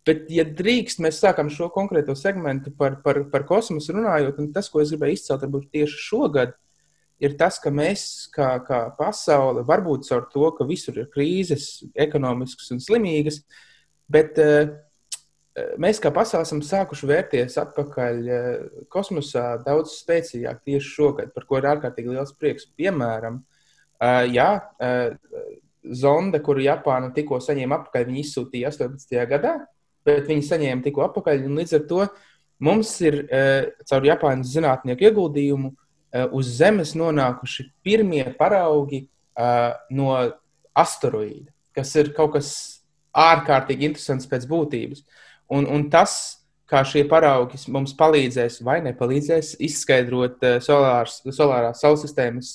Bet, ja drīkst, mēs sākam šo konkrēto segmentu par, par, par kosmosu runājot, un tas, ko es gribēju izcelt, varbūt tieši šogad, ir tas, ka mēs, kā, kā pasaule, varbūt caur to, ka visur ir krīzes, ekonomiskas un slimīgas, bet uh, mēs kā pasaule esam sākuši vērties atpakaļ eh, kosmosā daudz spēcīgāk tieši šogad, par ko ir ārkārtīgi liels prieks. Piemēram, eh, jā, zonde, kuru Japāna tikko saņēma atpakaļ, viņi izsūtīja 18. gadā, bet viņi saņēma tikko atpakaļ. Līdz ar to mums ir caur Japānas zinātnieku ieguldījumu uz Zemes nonākuši pirmie paraugi no asteroīda, kas ir kaut kas ārkārtīgi interesants pēc būtības. Un, un tas, kā šie paraugi mums palīdzēs vai nepalīdzēs izskaidrot solārs, solārās saules sistēmas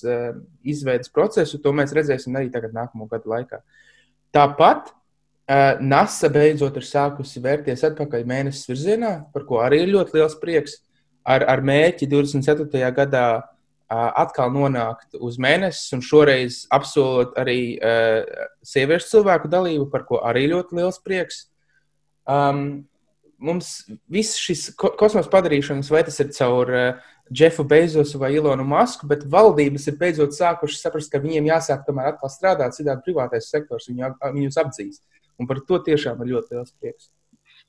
izveidas procesu, to mēs redzēsim arī tagad, nākamo gadu laikā. Tāpat NASA beidzot ir sākusi vērties atpakaļ mēnesis virzienā, par ko arī ir ļoti liels prieks, ar, ar mērķi 24. gadā uh, atkal nonākt uz mēnesi, un šoreiz apsolot arī uh, sieviešu cilvēku dalību, par ko arī ļoti liels prieks. Um, mums viss šis kosmosa padarīšanas, vai tas ir caur uh, Jeffu Bezosu vai Ilonu Masku, bet valdības ir beidzot sākušas saprast, ka viņiem jāsāk tomēr atkal strādāt, citādi privātais sektors viņu, viņus apdzīs. Un par to tiešām ir ļoti liels prieks.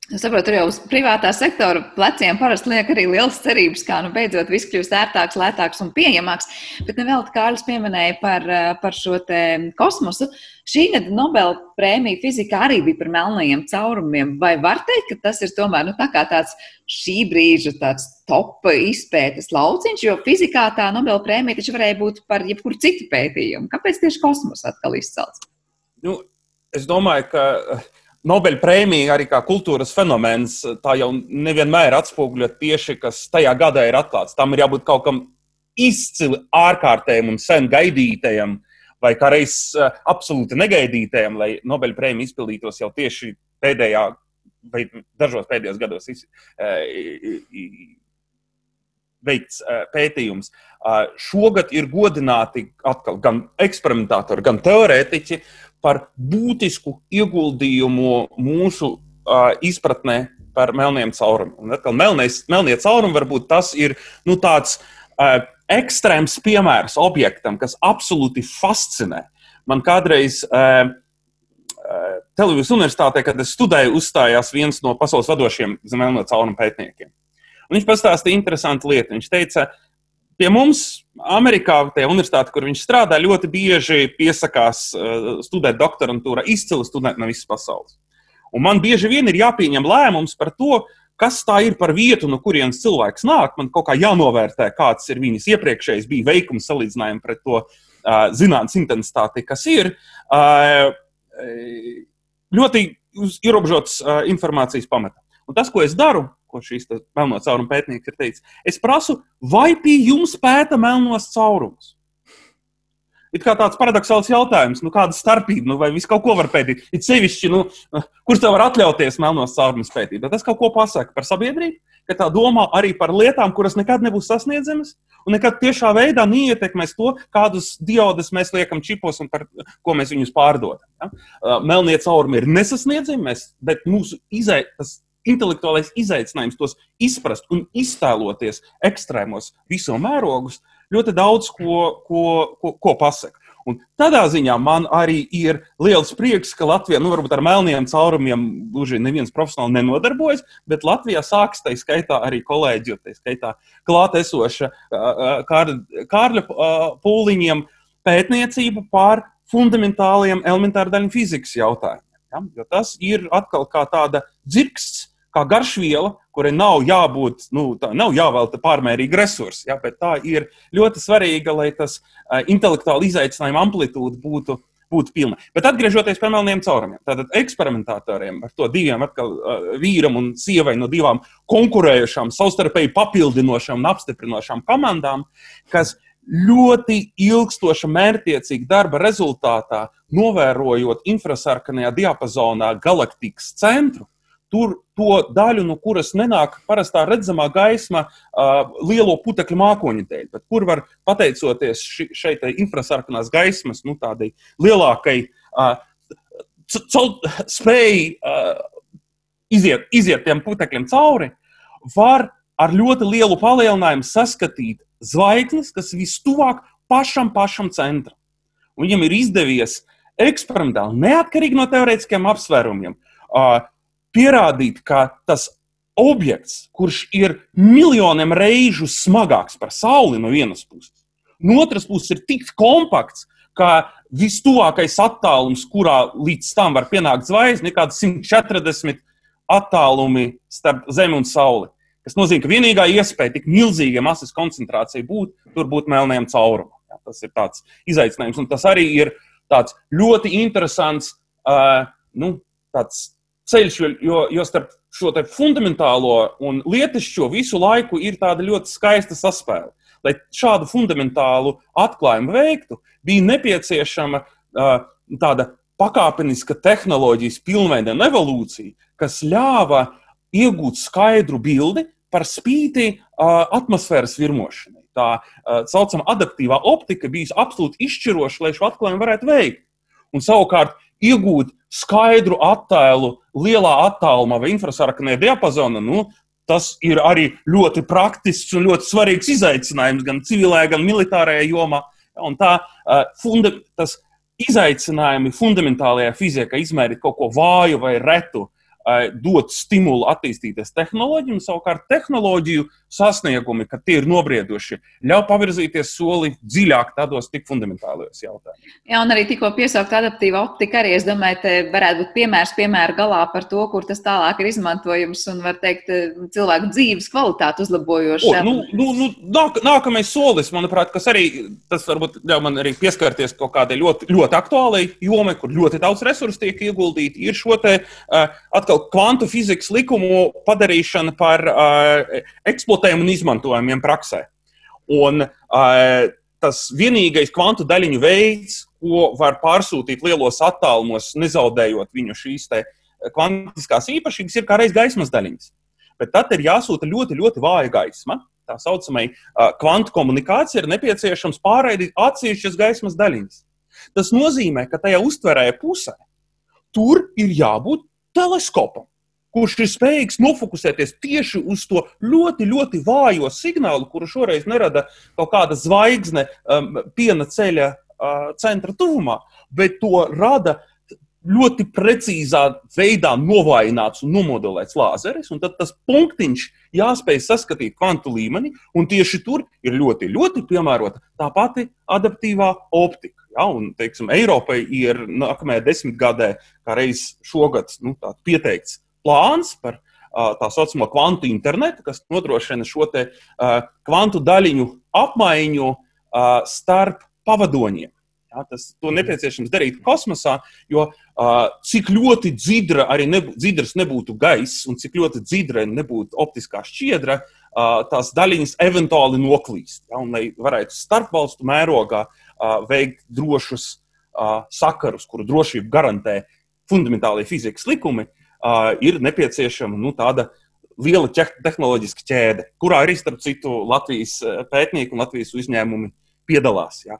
Es saprotu, arī uz privātā sektora pleciem parasti liek arī liels cerības, kā nu beidzot viss kļūst ērtāks, lētāks un pieejamāks. Bet nevēl Kārlis pieminēja par, par šo kosmosu. Šī gada Nobela prēmija fizikā arī bija par melnajiem caurumiem. Vai var teikt, ka tas ir tomēr nu, tā tāds šī brīža tāds top izpētes lauciņš, jo fizikā tā Nobela prēmija taču varēja būt par jebkuru citu pētījumu. Kāpēc tieši kosmosa atkal izcelts? Nu, es domāju, ka Nobeļa prēmija arī kā kultūras fenomens, tā jau nevienmēr atspoguļo tieši, kas tajā gadā ir atklāts. Tam ir jābūt kaut kam izcili ārkārtējam un sen gaidītajam, vai kā reiz eh, absolūti negaidītajam, lai Nobeļa prēmija izpildītos jau tieši pēdējā vai dažos pēdējos gados eh, veikts eh, pētījums. Šogad ir godināti atkal gan eksperimentātori, gan teorētiķi par būtisku ieguldījumu mūsu uh, izpratnē par melniem caurumiem. Un atkal melnēs, melnie caurumi varbūt tas ir nu, tāds uh, ekstrēms piemērs objektam, kas absolūti fascinē. Man kādreiz uh, Televīzijas universitātē, kad es studēju, uzstājās viens no pasaules vadošiem melno caurumu pētniekiem. Un viņš pastāstīja interesantu lietu. Viņš teica, pie mums, Amerikā, tajā universitātē, kur viņš strādā, ļoti bieži piesakās uh, studēt doktorantūrā izcili studenti no visas pasaules. Un man bieži vien ir jāpieņem lēmums par to, kas tā ir par vietu, no kurienes cilvēks nāk. Man kaut kā jānovērtē, kāds ir viņas iepriekšējais bija veikums salīdzinājumā pret to uh, zinātnīs intensitāti, kas ir. Uh, ļoti ierobežots uh, informācijas pamatā. Un tas, ko es daru, ko šīs melno caurumu pētnieks ir teicis, es prasu, vai pie jums pēta melnos caurumus? Ir kā tāds paradoxāls jautājums, nu, kāda starpība, nu, vai viss kaut ko var pētīt. Ir sevišķi, nu, kurš tev var atļauties melnos caurumus pētīt. Bet tas kaut ko pasaka par sabiedrību, ka tā domā arī par lietām, kuras nekad nebūs sasniedzamas, un nekad tiešā veidā neietekmēs to, kādus diodes mēs liekam čipos un par ko mēs viņus pārdodam. Ja? Melnie caurumi ir nesasniedzami, bet mūsu izaicinājums intelektuālais izaicinājums tos izprast un iztēloties ekstrēmos visu mērogus, ļoti daudz ko, ko, ko, ko pasaka. Un tādā ziņā man arī ir liels prieks, ka Latvijā, nu, varbūt ar melniem caurumiem, gluži neviens profesionāli nenodarbojas, bet Latvijā sāks tā skaitā arī kolēģi, jo tā skaitā klātesoša Kārļa pūliņiem pētniecība par fundamentāliem elementāru daļu fizikas jautājumiem. Ja? Jo tas ir atkal kā tāda dzirksts kā garšviela, kurai nav jābūt, nu, tā nav jāvelta pārmērīga resursa. Ja, bet tā ir ļoti svarīga, lai tas uh, intelektuāli izaicinājuma amplitūda būtu. Būtu pilna. Bet atgriežoties pie melniem caurumiem, tātad eksperimentatoriem ar to diviem atkal, uh, vīram un sievai no divām konkurējošām, savstarpēji papildinošām un apstiprinošām komandām, kas ļoti ilgstoša mērķiecīga darba rezultātā, novērojot infrasarkanajā diapazonā galaktikas centru, tur to daļu, no kuras nenāk parastā redzamā gaisma uh, lielo putekļu mākoņu dēļ, bet kur var pateicoties ši, šai infrasarkanās gaismas, nu, tādai lielākai uh, spēju uh, iziet, iziet tiem putekļiem cauri, var ar ļoti lielu palielinājumu saskatīt zvaigznes, kas vistuvāk pašam, pašam centram. Un viņam ir izdevies eksperimentāli, neatkarīgi no teorētiskiem apsvērumiem, uh, pierādīt, ka tas objekts, kurš ir miljoniem reižu smagāks par Sauli no vienas puses, no otras puses ir tik kompakts, ka vistuvākais attālums, kurā līdz tam var pienākt zvaigzne, ir kaut kāds 140 attālumi starp Zemi un Sauli. Tas nozīmē, ka vienīgā iespēja tik milzīga masas koncentrācija būt, tur būt melniem caurumam. Ja, tas ir tāds izaicinājums, un tas arī ir ļoti interesants uh, nu, tāds ceļš, jo, jo starp šo fundamentālo un lietišķo visu laiku ir tāda ļoti skaista saspēle. Lai šādu fundamentālu atklājumu veiktu, bija nepieciešama uh, tāda pakāpeniska tehnoloģijas pilnveida un evolūcija, kas ļāva iegūt skaidru bildi par spīti uh, atmosfēras virmošanai. Tā uh, saucamā adaptīvā optika bija absolūti izšķiroša, lai šo atklājumu varētu veikt. Un savukārt iegūt skaidru attēlu lielā attālumā vai infrasarkanē diapazonā, nu, tas ir arī ļoti praktisks un ļoti svarīgs izaicinājums gan civilajā, gan militārajā jomā. Un tā, funda, tas izaicinājumi fundamentālajā fizikā izmērīt kaut ko vāju vai retu, dot stimulu attīstīties tehnoloģijām, savukārt tehnoloģiju sasniegumi, ka tie ir nobrieduši, ļauj pavirzīties soli dziļāk tādos tik fundamentālajos jautājumos. Jā, un arī tikko piesaukt adaptīva optika, arī es domāju, te varētu būt piemērs piemēra galā par to, kur tas tālāk ir izmantojams un, var teikt, cilvēku dzīves kvalitāti uzlabojoši. O, nu, nu, nu, nāk, nākamais solis, manuprāt, kas arī tas varbūt ļauj man arī pieskarties kaut kādai ļoti, ļoti aktuālai jomai, kur ļoti daudz resursu tiek ieguldīti, ir šo te uh, atkal kvantu fizikas likumu padarīšana par uh, eksploatējumu un izmantojumiem praksē. Un, uh, tas vienīgais kvantu daļiņu veids, ko var pārsūtīt lielos attālumos, nezaudējot viņu šīs kvantiskās īpašības, ir kā reiz gaismas daļiņas. Bet tad ir jāsūta ļoti, ļoti vāja gaisma. Tā saucamai uh, kvantu komunikācija ir nepieciešams pārraidīt atsevišķas gaismas daļiņas. Tas nozīmē, ka tajā uztverēja pusē tur ir jābūt teleskopam, kurš ir spējīgs nofokusēties tieši uz to ļoti, ļoti vājo signālu, kuru šoreiz nerada kaut kāda zvaigzne um, piena ceļa uh, centra tuvumā, bet to rada ļoti precīzā veidā novājināts un nomodelēts lāzeris, un tad tas punktiņš jāspēj saskatīt kvantu līmenī, un tieši tur ir ļoti, ļoti piemērota tā pati adaptīvā optika. Ja, un, teiksim, Eiropai ir nākamajā desmitgadē, kā reiz šogad, nu, pieteikts plāns par tā saucamo kvantu internetu, kas nodrošina šo te, kvantu daļiņu apmaiņu starp pavadoņiem. Ja, tas to nepieciešams darīt kosmosā, jo uh, cik ļoti dzidra arī nebū, dzidrs nebūtu gaiss, un cik ļoti dzidra nebūtu optiskā šķiedra, uh, tās daļiņas eventuāli noklīst. Ja, un, lai varētu starpvalstu mērogā uh, veikt drošus uh, sakarus, kuru drošību garantē fundamentālie fizikas likumi, ir nepieciešama nu, tāda liela tehnoloģiska ķēde, kurā arī, starp citu, Latvijas pētnieki un Latvijas uzņēmumi piedalās. Jā,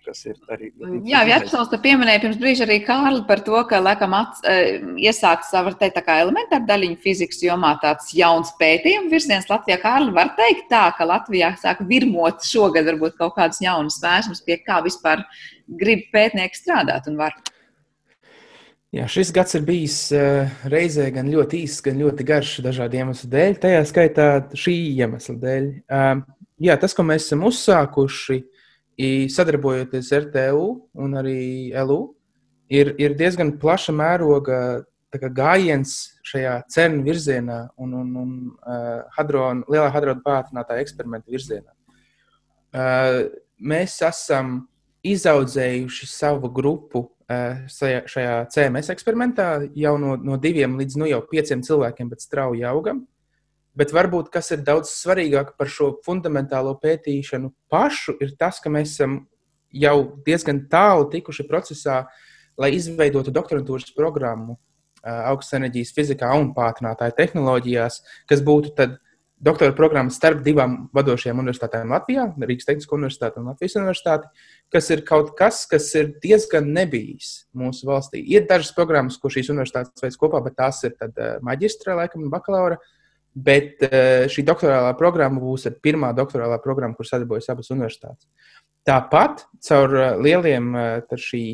arī, jā Vērtsons te pieminēja pirms brīža arī Kārli par to, ka, laikam, ats, iesākts, var teikt, tā kā elementāra daļiņa fizikas jomā tāds jauns pētījuma virziens Latvijā. Kārli var teikt tā, ka Latvijā sāk virmot šogad varbūt kaut kādas jaunas vēsmas, pie kā vispār grib pētnieki strādāt un var. Jā, šis gads ir bijis uh, reizē gan ļoti īss, gan ļoti garš dažādu iemeslu dēļ, tajā skaitā šī iemesla dēļ. Uh, jā, tas, ko mēs esam uzsākuši, sadarbojoties ar RTU un arī LU, ir, ir diezgan plaša mēroga gājiens šajā cenu virzienā un, un, un uh, hadron, lielā hadrona pātrinātā eksperimenta virzienā. Uh, mēs esam izaudzējuši savu grupu šajā CMS eksperimentā jau no, no diviem līdz nu, jau pieciem cilvēkiem, bet strauji augam. Bet varbūt kas ir daudz svarīgāk par šo fundamentālo pētīšanu pašu, ir tas, ka mēs esam jau diezgan tālu tikuši procesā, lai izveidotu doktorantūras programmu augstas enerģijas fizikā un pātrinātāju tehnoloģijās, kas būtu tad doktora programma starp divām vadošajām universitātēm Latvijā, Rīgas Tehnisko universitāti un Latvijas universitāti, kas ir kaut kas, kas ir diezgan nebijis mūsu valstī. Ir dažas programmas, ko šīs universitātes veids kopā, bet tās ir tad uh, maģistra, laikam, un bakalaura. Bet uh, šī doktorālā programma būs pirmā doktorālā programma, kur sadarbojas abas universitātes. Tāpat caur uh, lieliem šī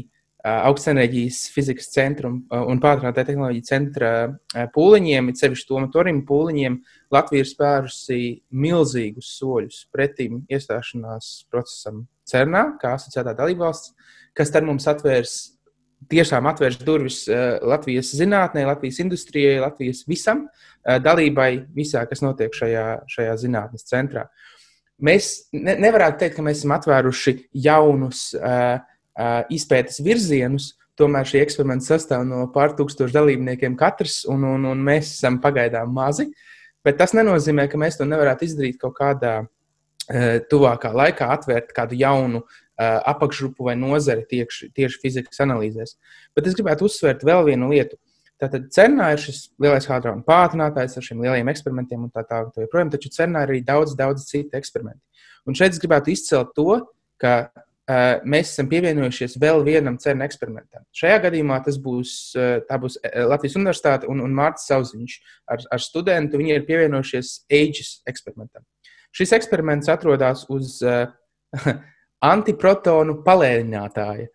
augstenerģijas fizikas centra un, pātrinātā tehnoloģija centra pūliņiem, it sevišķi to motoriem pūliņiem, Latvija ir spērusi milzīgus soļus pretim iestāšanās procesam CERNā, kā asociētā dalībvalsts, kas tad mums atvērs, tiešām atvērs durvis Latvijas zinātnē, Latvijas industrijai, Latvijas visam dalībai visā, kas notiek šajā, šajā zinātnes centrā. Mēs ne, nevarētu teikt, ka mēs esam atvēruši jaunus uh, izpētes virzienus. Tomēr šī eksperimenta sastāv no pār tūkstošu dalībniekiem katrs, un, un, un mēs esam pagaidām mazi. Bet tas nenozīmē, ka mēs to nevarētu izdarīt kaut kādā tuvākā laikā, atvērt kādu jaunu apakšgrupu vai nozari tieši, tieši fizikas analīzēs. Bet es gribētu uzsvērt vēl vienu lietu. Tātad CERNā ir šis lielais hadrona pātrinātājs ar šiem lielajiem eksperimentiem un tā tālāk. Tā joprojām, taču CERNā ir arī daudz, daudz citu eksperimentu. Un šeit es gribētu izcelt to, ka mēs esam pievienojušies vēl vienam CERN eksperimentam. Šajā gadījumā tas būs, eh, būs eh, Latvijas Universitāte un, un Mārcis Zauziņš ar, ar studentu. Viņi ir pievienojušies AGES eksperimentam. Šis eksperiments atrodas uz uh, antiprotonu palēninātāja,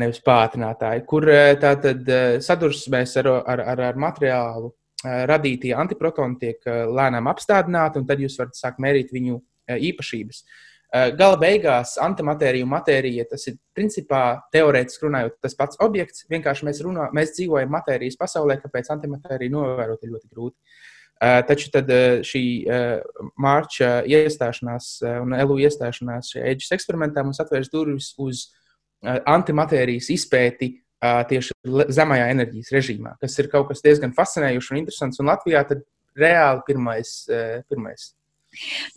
nevis pātrinātāja, kur uh, tātad sadursmēs ar, ar, ar, ar materiālu radītie antiprotoni tiek lēnām apstādināti, un tad jūs varat sākt mērīt viņu īpašības. Uh, Eh, gala beigās antimatērija un matērija tas ir principā teorētiski runājot tas pats objekts. Vienkārši mēs, runā, mēs dzīvojam matērijas pasaulē, kāpēc antimatēriju novērot ir ļoti grūti. Uh, taču tad uh, šī mārča iestāšanās un LU iestāšanās šajā eģis eksperimentā mums atvērs durvis uz antimatērijas izpēti tieši zemajā enerģijas režīmā, kas ir kaut kas diezgan fascinējošs un interesants. Un Latvijā tad reāli pirmais, pirmais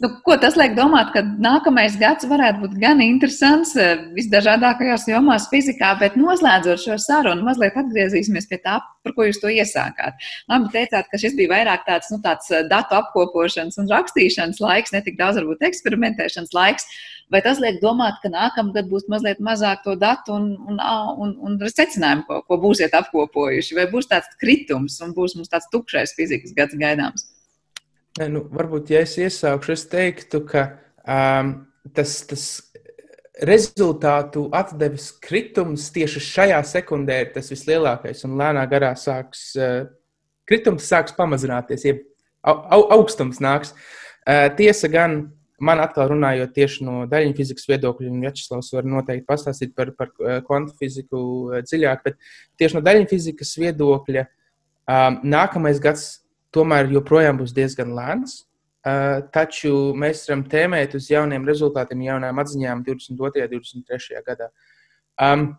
Nu, ko tas liek domāt, ka nākamais gads varētu būt gan interesants eh, visdažādākajās jomās fizikā, bet noslēdzot šo sarunu, mazliet atgriezīsimies pie tā, par ko jūs to iesākāt. Labi, teicāt, ka šis bija vairāk tāds, nu, tāds eh, datu apkopošanas un rakstīšanas laiks, ne tik daudz varbūt eksperimentēšanas laiks. Vai tas liek domāt, ka nākamgad būs mazliet mazāk to datu un, un, un, un secinājumu, ko, ko būsiet apkopojuši? Vai būs tāds kritums un būs mums tāds tukšais fizikas gads gaidāms? Ne, nu, varbūt, ja es iesākšu, es teiktu, ka um, tas, tas rezultātu atdevis kritums tieši šajā sekundē ir tas vislielākais, un lēnā garā sāks kritums sāks pamazināties, jeb au, augstums nāks. Tiesa gan, man atkal runājot tieši no daļiņu fizikas viedokļa, un Vjačeslavs var noteikti pastāstīt par, par kvantu fiziku dziļāk, bet tieši no daļiņu fizikas viedokļa nākamais gads tomēr joprojām būs diezgan lēns. Uh, taču mēs varam tēmēt uz jauniem rezultātiem, jaunām atziņām 22. un 23. gadā. Um,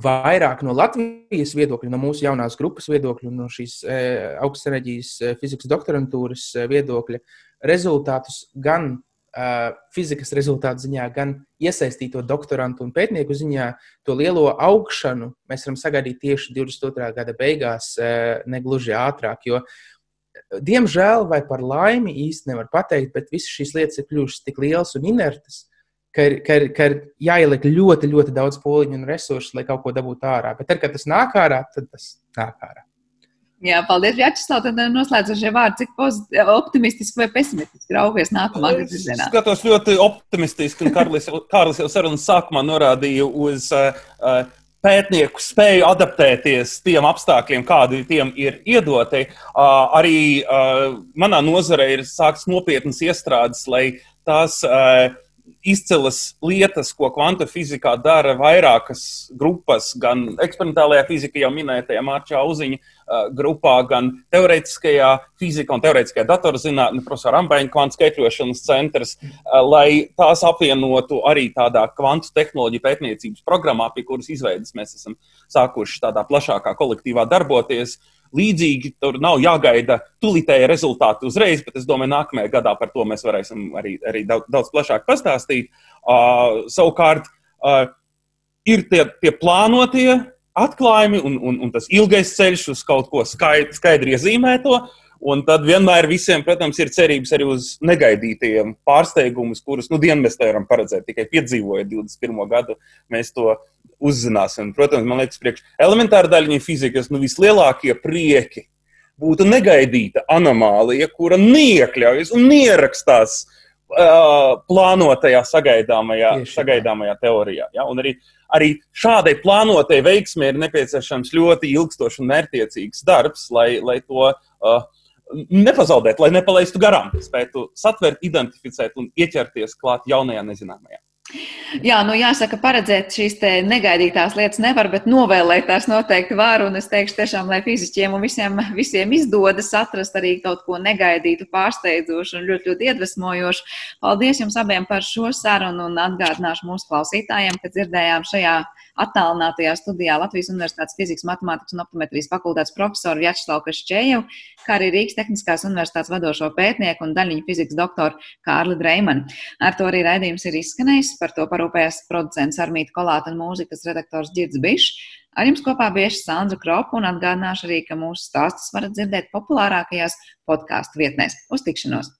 vairāk no Latvijas viedokļa, no mūsu jaunās grupas viedokļa, no šīs e, augstas enerģijas e, fizikas doktorantūras e, viedokļa, rezultātus gan e, fizikas rezultātu ziņā, gan iesaistīto doktorantu un pētnieku ziņā, to lielo augšanu mēs varam sagaidīt tieši 22. gada beigās, e, negluži ātrāk. Jo Diemžēl vai par laimi īsti nevar pateikt, bet visas šīs lietas ir kļuvušas tik lielas un inertas, ka ir, ka ir, ka ir jāieliek ļoti, ļoti daudz pūliņu un resursu, lai kaut ko dabūtu ārā. Bet tad, kad tas nāk ārā, tad tas nāk ārā. Jā, paldies, Vjačeslav. Tad noslēdzošie vārdi, cik optimistiski vai pesimistiski raugies nākamā gada virzienā. Es skatos ļoti optimistiski, un Kārlis, Kārlis jau sarunas sākumā norādīja uz uh, uh, pētnieku spēju adaptēties tiem apstākļiem, kādi tiem ir iedoti. Arī manā nozarē ir sākts nopietnas iestrādes, lai tās izcilas lietas, ko kvantu fizikā dara vairākas grupas, gan eksperimentālajā fizikā, jau minētajā Mārķa Uziņa uh, grupā, gan teorētiskajā fizikā un teorētiskajā datorzinātnē, profesora Ambaņa kvantu skaitļošanas centrs, uh, lai tās apvienotu arī tādā kvantu tehnoloģiju pētniecības programmā, pie kuras izveidas mēs esam sākuši tādā plašākā kolektīvā darboties. Līdzīgi. Tur nav jāgaida tulītēji rezultāti uzreiz, bet es domāju, nākamajā gadā par to mēs varēsim arī, arī daudz, daudz plašāk pastāstīt. Uh, savukārt, uh, ir tie, tie plānotie atklājumi un, un, un tas ilgais ceļš uz kaut ko skaidri iezīmēto. Un tad vienmēr visiem, protams, ir cerības arī uz negaidītajiem pārsteigumus, kurus nu, dienu mēs nevaram paredzēt. Tikai piedzīvojot 21. gadu, mēs to uzzināsim. Protams, man liekas, priekš elementāra daļiņa fizikas nu, vislielākie prieki būtu negaidīta anomālija, kura neiekļaujas un nierakstās uh, plānotajā sagaidāmajā, Tieši sagaidāmajā teorijā. Ja? Un arī, arī šādai plānotai veiksmē ir nepieciešams ļoti ilgstošs un mērķiecīgs darbs, lai, lai to uh, nepazaudētu, lai nepalaistu garām, spētu satvert, identificēt un ieķerties klāt jaunajā nezināmajā. Jā, nu jāsaka, paredzēt šīs negaidītās lietas nevar, bet novēlēt tās noteikti var. Un es teikšu, tiešām, lai fiziķiem un visiem, visiem izdodas atrast arī kaut ko negaidītu, pārsteidzošu un ļoti, ļoti iedvesmojošu. Paldies jums abiem par šo sarunu un atgādināšu mūsu klausītājiem, ka dzirdējām šajā attālinātajā studijā Latvijas Universitātes fizikas, matemātikas un optometrijas fakultātes profesoru Vjačslavu Kašķēju, kā arī Rīgas Tehniskās universitātes vadošo pētnieku un daļiņu fizikas doktoru Kārli Dreimanu. Ar to arī raidījums ir izskanējis. Par to parūpējās producents Armīta Kolāta un mūzikas redaktors Girds Bišs. Ar jums kopā bija Sandra Kropa un atgādināšu arī, ka mūsu stāstus varat dzirdēt populārākajās podkāstu vietnēs. Uz tikšanos!